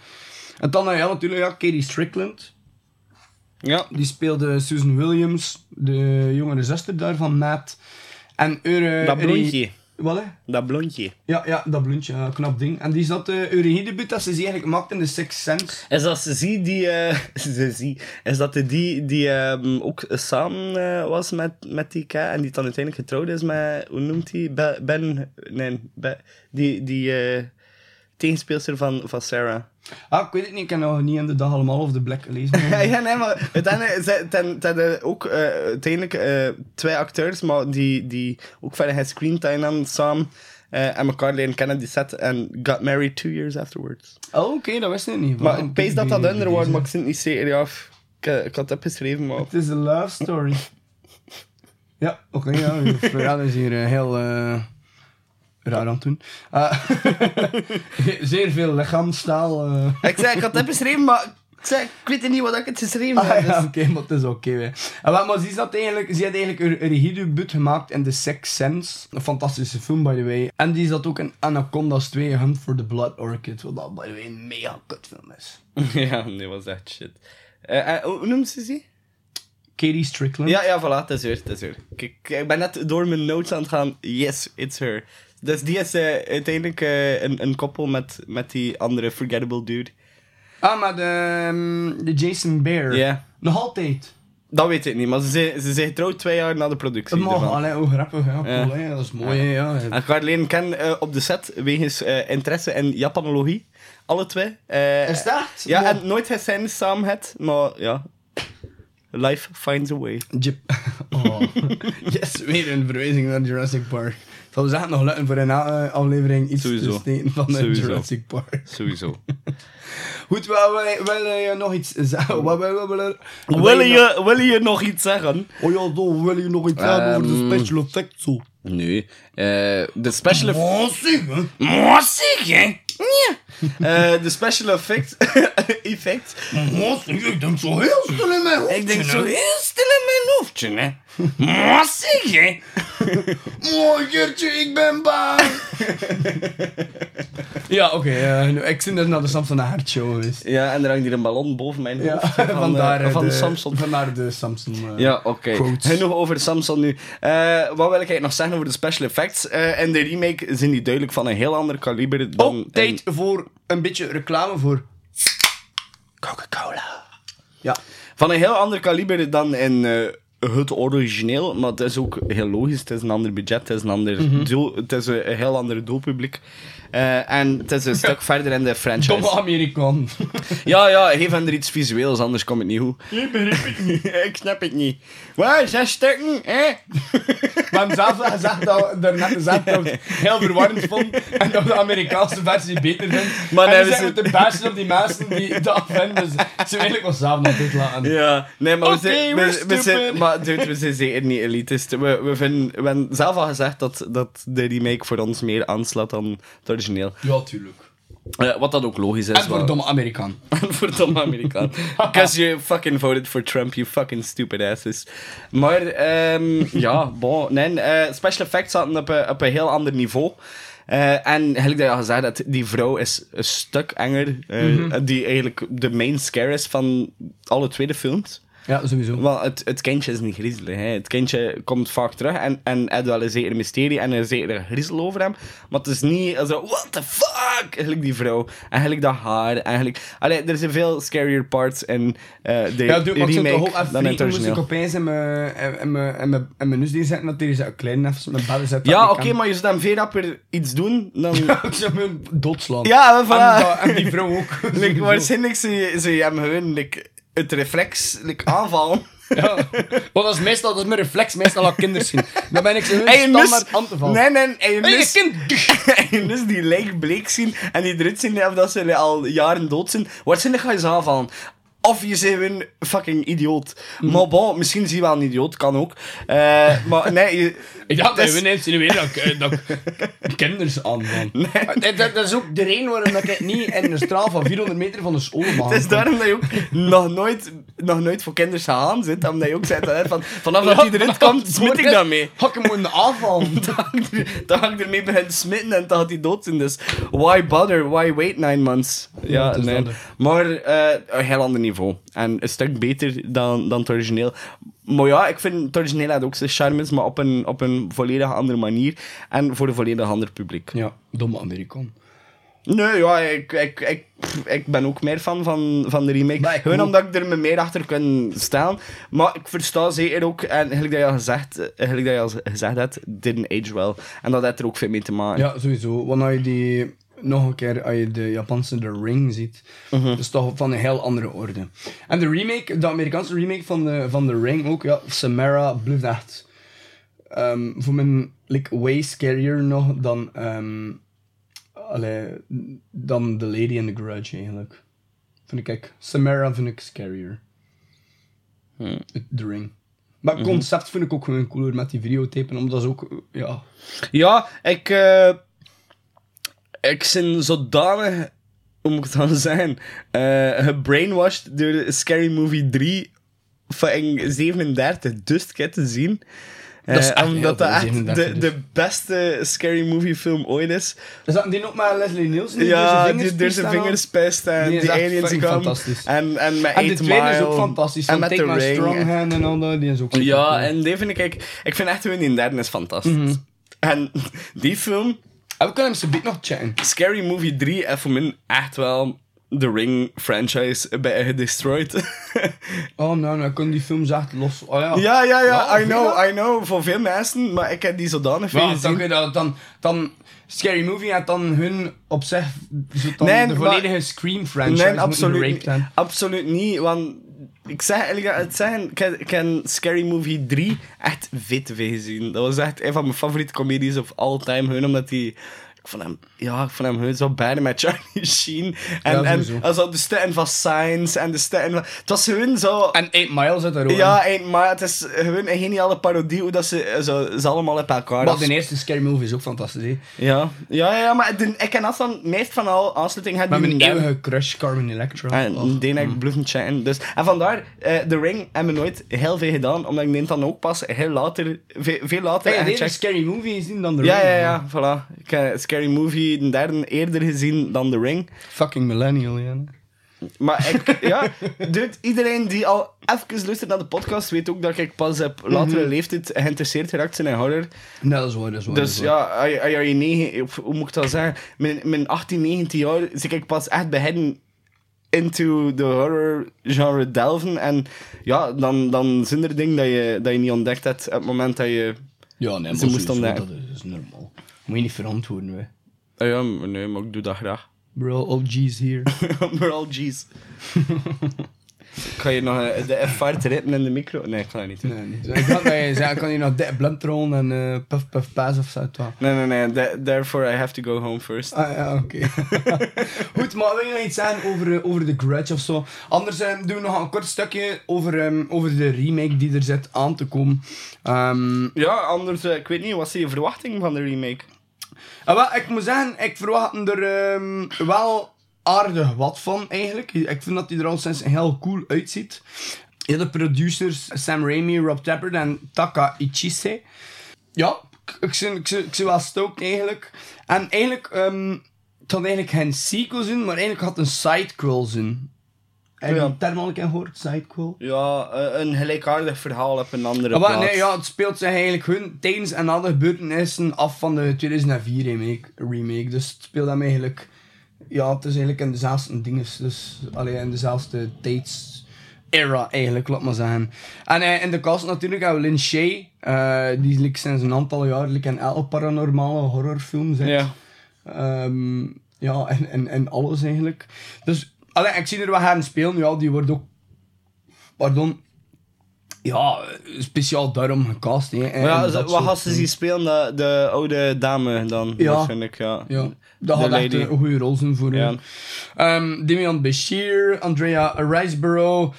En dan ja, natuurlijk ja, Katie Strickland. Ja. Die speelde Susan Williams, de jongere zuster daar van Matt. En Eure... Dat blondje. Wat hè? Dat blondje. Ja, ja, dat blondje, ja, knap ding. En die zat uh, Eurige dat ze eigenlijk maakte in The Sixth Sense. Is dat ze zie die... eh, ze zie, is dat de die die ehm, ook samen eh, was met, met die K en die dan uiteindelijk getrouwd is met... Hoe noemt hij? Be- Ben... Nee, Be- die... die eh, tegenspeelster van, van Sarah. Ah, ik weet het niet, ik heb nog niet in de dag allemaal of de Black gelezen. ja, nee, maar uiteindelijk zijn ten, ten, eh, ook eh, uiteindelijk eh, twee acteurs, maar die, die ook verder geen screentime hadden samen en elkaar leren kennen die set en got married two years afterwards. Oh, oké, dat wist ik niet. Maar ik pees dat dat was, die- maar ik zit niet zeker. Ja, ik, ik had het opgeschreven, maar... Het is een love story. ja, oké, ja. Florian is hier eh, heel raar aan het doen. Ah, zeer veel lichaamstaal. eh. Ik zei, ik had het opgeschreven, maar ik zei, ik weet niet wat ik het geschreven Ah, heb. ja, dus- oké, maar het is oké. En wat- maar ze, zat eigenlijk, ze had eigenlijk een, regiedebuut gemaakt in The Sixth Sense. Een fantastische film, by the way. En die zat ook in Anaconda's 2, Hunt for the Blood Orchid. Wat dat, by the way, een mega kutfilm is. ja, nee, was echt shit. Eh, eh, hoe noemt ze die? Katie Strickland. Ja, ja, voilà, het is weer, het is weer. Kijk, ik ben net door mijn notes aan het gaan. Yes, it's her. Dus die is eh, uiteindelijk eh, een, een koppel met, met die andere forgettable dude. Ah, maar de, ehm, de Jason Bear. Ja. Nog altijd. Dat weet ik niet, maar ze zijn, ze zijn getrouwd twee jaar na de productie. Dat mag, allee, hoe grappig. Ja, Ja. cool, hè. Dat is mooi, hè, ja. En ik had leren kennen eh, op de set wegens interesse in Japanologie. Alle twee. Eh, Is dat? Ja, en nooit zijn samen het, maar ja. Life finds a way. Jip. Oh. yes, weer een verwijzing naar Jurassic Park. Zal dus echt nog lukken voor een uh, aflevering iets Sowieso. te steken van de Sowieso. Jurassic Park. Sowieso. Goed, wil, wil, wil je nog iets zeggen? Wat wil, wil, wil, wil, je, wil je nog iets zeggen? Oh ja, zo, wil je nog iets zeggen over de Ehm, special effects? Zo. Nee. eh, de special effects... Oh, zeg, hè. Eh, de special. Oh, zeg, ik denk zo heel stil in mijn hoofd. Ik denk zo heel stil in mijn hoofdje, hè. Mooi zeg, hè? Mooi, Geertje, ik ben bang. Ja, oké. eh, nu, ik zie dus naar de Samson Haart show geweest. Ja, en er hangt hier een ballon boven mijn Ja, hoofd. Van, vandaar, eh, eh, van de, Samson. Vandaar de Samson. eh, Ja, oké. quotes. Genoeg over Samsung nu. Eh, wat wil ik eigenlijk nog zeggen over de special effects? Eh in de remake zijn die duidelijk van een heel ander kaliber dan... Oh, tijd voor een beetje reclame voor Coca-Cola. Ja. Van een heel ander kaliber dan in eh, het origineel. Maar het is ook heel logisch. Het is een ander budget. Het is een ander Mhm. doel. Het is een, een heel ander doelpubliek. Eh, en het is een stuk verder in de franchise. Domme Amerikaan. Ja, ja, geef hen er iets visueels, anders komt het niet goed. Ik begrijp het niet. ik snap het niet. Wat, zes stukken, hè? We hebben zelf al gezegd dat we er net gezegd dat we het heel verwarrend vond en dat we de Amerikaanse versie beter vinden. Maar en nee, we zijn de bashen op die mensen die dat vinden. Dus ze ik wel zelf nog dit laten. Ja, nee, maar we, zijn, we, we zijn, maar dude, we zijn zeker niet elitist. We, we, vinden, we hebben zelf al gezegd dat, dat de remake voor ons meer aanslaat dan het origineel. Ja, tuurlijk. Eh, wat dat ook logisch is. En voor maar- domme Amerikaan. En voor domme Amerikaan. Because you fucking voted for Trump, you fucking stupid asses. Maar, ehm, ja, bon. Nee, eh, special effects zaten op, een- op een heel ander niveau. Eh, en eigenlijk dat je al gezegd hebt, die vrouw is een stuk enger. eh, Die eigenlijk de main scare is van alle tweede films. Ja, sowieso. Wel, het, het kindje is niet griezelig. Hè. Het kindje komt vaak terug en, en heeft wel een zekere mysterie en een zekere griezel over hem. Maar het is niet zo, what the fuck? Eigenlijk die vrouw. Eigenlijk dat haar. Eigenlijk... Allee, er zijn veel scarier parts in eh de Ja, doe, maar ik zou toch remake ook even dan in moest ik opeens in mijn, mijn, mijn, mijn neus zetten, dat is een klein even met bellen zet. Ja, oké, maar je zou dan veel rapper iets doen, dan... Ik zou hem doodslaan. Ja, voilà. dat- en die vrouw ook. Like, waarschijnlijk zie je, hem gewoon like, het reflex like, aanvallen. Ja. Want dat is meestal, dat is mijn reflex, meestal al kinderen zien. Dan ben ik ze hun standaard aan te vallen. Nee, nee, en je Hey, nus- kind! en je nus die lijk bleek zien en die eruit zien of dat ze al jaren dood zijn. Waarschijnlijk ga je ze aanvallen. Of je bent een fucking idioot. Maar bon, misschien zie je wel een idioot, kan ook. Eh, maar nee, je, Ik dacht dat je insinueerde dat ik, dat ik kinders aanval. Dat, dat, dat is ook de reden waarom dat ik niet in een straal van 400 meter van de school mag. Het is daarom dat je ook nog nooit, nog nooit voor kinderen gegaan zit. Omdat je ook zei, dat, hè, van, vanaf dat hij eruit komt, smit ik daarmee. Ga ik hem moeten aanvallen. Dan ga ik ermee beginnen te smitten en dan gaat hij dood zijn. Dus why bother? Why wait nine months? Ja, nee. dat. Maar eh, een heel ander niveau. En een stuk beter dan, dan het origineel. Maar ja, ik vind het origineel had ook zijn charmes, maar op een, op een volledig andere manier. En voor een volledig ander publiek. Ja, domme Amerikaan. Nee, ja, ik, ik, ik, ik ben ook meer fan van, van de remake. Maar Gewoon omdat ik er me meer achter kan stellen. Maar ik versta zeker ook, en gelijk dat je al gezegd, gelijk dat je al gezegd hebt, didn't age well. En dat heeft er ook veel mee te maken. Ja, sowieso. Want als je die nog een keer, als je de Japanse The Ring ziet, Mhm. dat is toch van een heel andere orde. En de remake, de Amerikaanse remake van de, van The Ring ook, ja, Samara blijft echt ehm, voor mij like, way scarier nog dan, allee, dan The Lady in the Grudge eigenlijk. Vind ik, ik Samara vind ik scarier. Hmm. The Ring. Maar het concept vind ik ook gewoon cooler met die videotapen, omdat dat is ook, ja... Ja, ik... eh ik ben zodanig... Hoe moet ik het dan zeggen? eh gebrainwashed door de Scary Movie 3 van 37 dus keer te zien. Dat is Eh, echt omdat dat echt 37 de, de beste Scary Movie film ooit is. Is dat die ook met Leslie Nielsen? die Ja, zijn die door zijn vingers pest en Die aliens fantastisch. En, en met En de 8 tweede is ook Mile fantastisch. En met Take The My Ring. Strong Hand en al dat. Die is ook super Ja, cool. en die vind ik... Ik, vind echt gewoon die derde is fantastisch. Mhm. En die film... En we kunnen hem zo nog chatten. Scary Movie 3 heeft voor mij echt wel de Ring franchise bij gedestroyed. Oh, nou, nou, ik kon die films echt los. Oh ja. ja, ja, ja, Ja, I know, veel, I know. Voor veel mensen, maar ik heb die zodanig veel Ja, dan, gezien. kun je dat, dan, dan Scary Movie had dan hun op zich dan Nee, de maar- volledige Scream franchise Nee, absoluut niet. Absoluut niet, want ik zeg eigenlijk het ik heb, Scary Movie 3 echt vet veel gezien. Dat was echt een van mijn favoriete comedies of all time, gewoon omdat die... Ik vond hem, ja, ik vond hem gewoon zo bijna met Charlie Sheen. En, Ja, en, en zo de stukken van Science en de stukken van... Het was gewoon zo... En 8 Mile zit daar ook Ja, en, maar het is gewoon een geniale parodie hoe dat ze, eh, zo, ze allemaal op elkaar. Maar de eerste Scary Movie is ook fantastisch, hè. ja. Ja, ja, ja, maar de, ik ken afstand meest van al aansluiting had Met die mijn eeuwige crush, Carmen Electra. En Oh. die ik bluffen chatten. Dus, en vandaar, eh The Ring hebben we nooit heel veel gedaan, omdat ik neem dan ook pas heel later, veel, veel later heb deze. Scary Movie gezien dan de Ja, Ring? ja, ja, voilà. Ik heb Scary Movie een derde eerder gezien dan The Ring. Fucking millennial, ja. Maar ik, ja, dude, iedereen die al even luistert naar de podcast weet ook dat ik pas op latere leeftijd geïnteresseerd geraakt ben in horror. Nee, dat is waar, dat is waar. Dus ja, als je- negen, hoe moet ik dat zeggen? Mijn, mijn 18, 19 jaar zit ik pas echt beginnen into the horror genre delven. En ja, dan, dan zijn er dingen dat je, dat je niet ontdekt hebt op het moment dat je... Ja, nee, Ze moest is, dat is normaal. Moet je niet verantwoorden, we. Ah ja, maar nee, maar ik doe dat graag. Bro, all G's hier. maar al G's. Kan je nog eh, de F5 rippen in de micro? Nee, ik ga dat niet doen. nee, niet. Ik dacht dat je zei, kan je nog dik blunt rollen en eh puff puff pass of zo. Nee, nee, nee. Th- therefore, I have to go home first. Ah ja, oké. Goed, maar wil je nog iets zeggen over, eh, over The Grudge of zo? Anders eh, doen we nog een kort stukje over, ehm, over de remake die er zit aan te komen. Ehm, Ja, anders, eh, ik weet niet, wat is je verwachting van de remake? Ah, ik moet zeggen, ik verwacht er ehm, wel aardig wat van eigenlijk. Ik vind dat hij er al sinds heel cool uitziet. De producers Sam Raimi, Rob Tappert en Taka Ichise. Ja, ik, zie, ik, ik wel stoked eigenlijk. En eigenlijk, ehm het eigenlijk geen sequel zijn, maar eigenlijk had een sidequel zijn. Heb je al een keer gehoord, sidequel? Ja, eh, een gelijkaardig verhaal op een andere Ah, wel, plaats. nee, ja, het speelt zich eigenlijk hun tijdens en de gebeurtenissen af van de 2004 remake. remake. Dus het speelt hem eigenlijk... Ja, het is eigenlijk in dezelfde dingen. Dus alleen in dezelfde tijds era eigenlijk, laat maar zeggen. En eh, in de cast natuurlijk hebben we Lin Shay. eh, die like, sinds een aantal jaar like, in elke paranormale horrorfilm zit. Ja. Ehm, ja, en, en, en alles eigenlijk. Dus, allee, ik zie er wat gaan spelen. Ja, die wordt ook... Pardon. Ja, speciaal daarom gecast. Hè, en- ja, ze- dat wat gasten die dingen. spelen, de, de oude dame dan, Ja. waarschijnlijk, ja. Ja, dat gaat echt een goede rol zijn voor Ja. hem. Ehm Damian Bashir, Andrea Riseborough,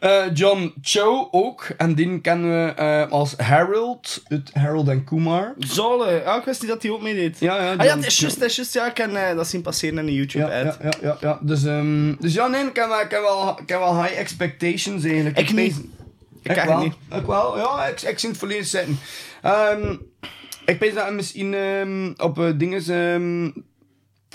eh, John Cho ook. En die kennen we eh, als Harold, uit Harold en Kumar. Zolle, ja, ik wist niet dat hij ook meedeed. Ja, ja, Ah ja, het is juist, het is juist, ja, ik kan eh, dat zien passeren in Ja, YouTube-ad. ja, ja, ja, ja. Dus, ehm, dus ja, nee, ik heb, wel- ik, heb wel, ik heb wel high expectations eigenlijk. Ik niet. Ik Ik kan wel. het niet. Ik wel, ja, ik, ik zie het volledig zitten. Ehm ik weet dat misschien ehm, op dingen,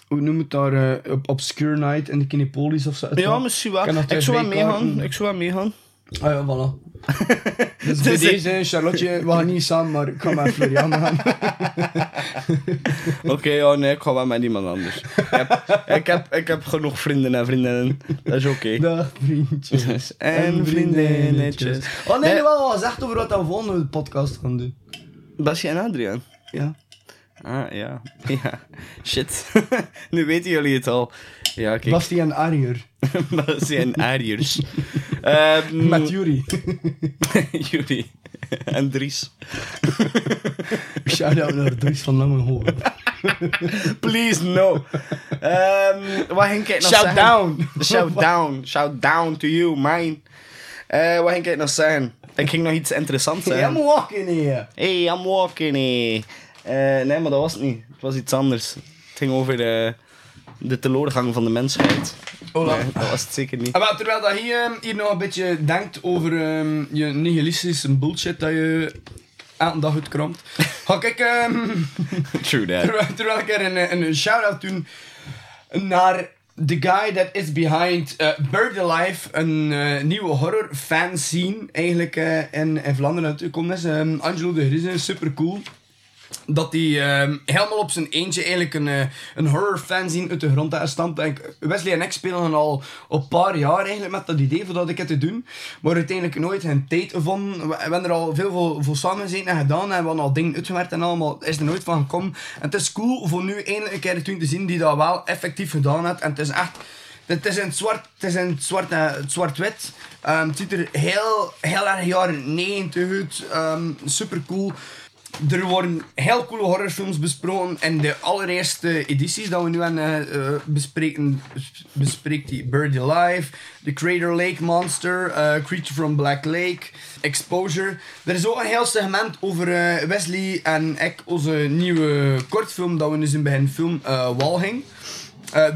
hoe noem het daar, eh, op Obscure Night in de Kinepolis of zo. Ja, misschien wel. Ik zou wel meegaan. Ik zou wel meegaan. Ah ja, voilà. dus bij Dus, deze, Charlotte, we gaan niet samen, maar ik ga met Florian gaan. Oké, ja, nee, ik ga wel met iemand anders. Ik heb, ik heb, ik heb genoeg vrienden en vriendinnen. Dat is oké. Dag vriendjes. En vriendinnetjes. Oh nee, Nee. wel wat zegt over wat we volgende podcast gaan doen. Basje en Adriaan. Ja. Ah, ja. Ja. Shit. nu weten jullie het al. Ja, kijk. Basti en Ariër. Basje en Ariërs. Ehm, Met Jury. jullie. En Dries. Shout-out naar Dries van Langenhoven. Please, no. Ehm wat ging ik nog Shout zeggen? down. Shout down. Shout down to you, mine. Eh, wat ging ik nog zeggen? Ik ging nog iets interessants Hey, zeggen. I'm walking here. Hey, I'm walking here. Eh, nee, maar dat was het niet. Het was iets anders. Het ging over de, de teleurgang van de mensheid. Nee, dat was het zeker niet. Ah, maar terwijl dat je ehm, hier nog een beetje denkt over ehm, je nihilistische bullshit dat je elke dag uitkramt, ga ik ehm, True that. terwijl, terwijl ik er een, een shout-out doen naar the guy that is behind uh, Bird Alive, een eh, nieuwe horror fanscene eigenlijk eh, in, in Vlaanderen uitgekomen is. Ehm, Angelo de Grise, super cool. Dat hij ehm, helemaal op zijn eentje eigenlijk een, eh, een horror fanzine uit de grond heeft Wesley en ik spelen al een paar jaar eigenlijk met dat idee voor dat ik het te doen. Maar uiteindelijk nooit geen tijd gevonden. We hebben er al veel voor, voor samen gezeten en gedaan. En we hebben al dingen uitgewerkt en allemaal. is er nooit van gekomen. En het is cool voor nu eindelijk een keer te zien die dat wel effectief gedaan heeft. En het is echt... Het is in het zwart, het is het zwart, eh, het zwart-wit. Ehm, het ziet er heel, heel erg jaren 90 uit. Ehm, super cool. Er worden heel coole horrorfilms besproken. En de allereerste edities dat we nu aan eh, bespreken, bes- bespreekt die Birdie Alive, The Crater Lake Monster, eh, Creature from Black Lake, Exposure. Er is ook een heel segment over Wesley en ik, onze nieuwe kortfilm dat we dus in begin film eh Walhing.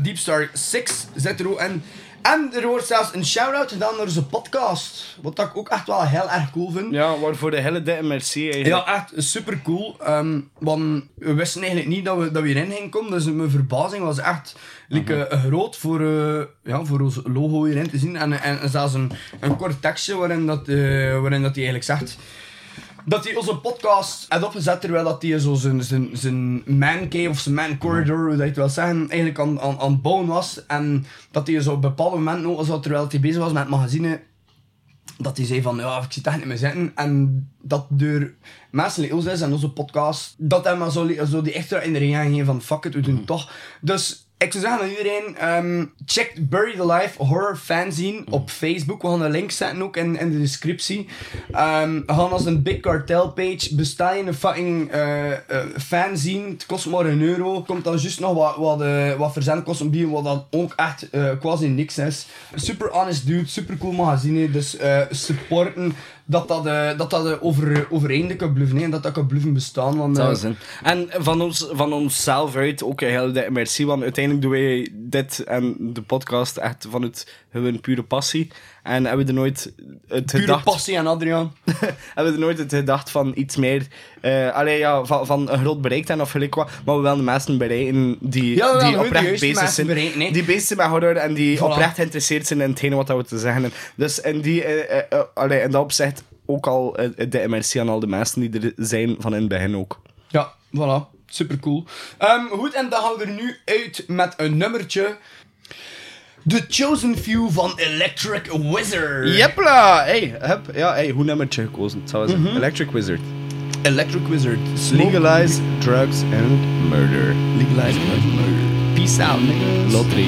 Deep Star 6 zit er ook in. En er wordt zelfs een shout-out gedaan naar onze podcast. Wat ik ook echt wel heel erg cool vind. Ja, waarvoor de hele dikke merci eigenlijk. Ja, echt super cool. Ehm, want we wisten eigenlijk niet dat we, dat we hierin gingen komen. Dus mijn verbazing was echt like, eh, groot voor, eh, ja, voor ons logo hierin te zien. En, en, en zelfs een, een kort tekstje waarin, dat, eh, waarin dat hij eigenlijk zegt dat hij onze podcast had opgezet terwijl dat hij zo zijn, zijn, zijn man cave of zijn man corridor, hoe dat je het wil zeggen, eigenlijk aan, aan, aan het bouwen was. En dat hij zo op bepaalde momenten, ook zo, terwijl hij bezig was met het magazine, dat hij zei van, ja, ik zit echt niet meer zitten. En dat door mensen ons is en onze podcast, dat hij maar zo, zo die extra energie aangeven van, fuck it, we doen het toch. Dus ik zou zeggen aan iedereen, ehm, check Buried Alive Horror Fanzine op Facebook. We gaan een link zetten ook in, in de descriptie. Ehm, we gaan als een Big Cartel page. Besta je een fucking eh, eh, fanzine. Het kost maar een euro. Komt dan juist nog wat, wat, eh, wat verzendkosten bij, wat dan ook echt quasi niks is. Super honest dude, super cool magazine. Dus supporten dat dat, eh, dat, dat eh, over, overeind kan hè, En dat dat kan blijven bestaan. Want, eh, Dat is het. En van, ons, van onszelf uit ook een hele dikke merci, want uiteindelijk doen wij dit en de podcast echt vanuit hun pure passie. En hebben we er nooit het pure gedacht... passie aan Adriaan. hebben we er nooit het gedacht van iets meer... allee, ja, van, van een groot bereik en of gelijk wat, maar we willen de mensen bereiken die, Ja, die oprecht bezig zijn. bereiken. Die bezig zijn met horror en die Voilà. oprecht geïnteresseerd zijn in hetgene wat we te zeggen hebben. Dus in, die, eh, eh, allee, in dat opzicht ook al de merci aan al de mensen die er zijn van in het begin ook. Ja, voilà. Super cool. goed, en dan gaan we er nu uit met een nummertje. The Chosen Few van Electric Wizard. Jepla! Hey, heb, ja, hey, hoe nummertje gekozen? Het zou zijn Mhm. Electric Wizard. Electric Wizard. Legalize drugs and murder. Legalize murder. Peace out, niggas. Lottery.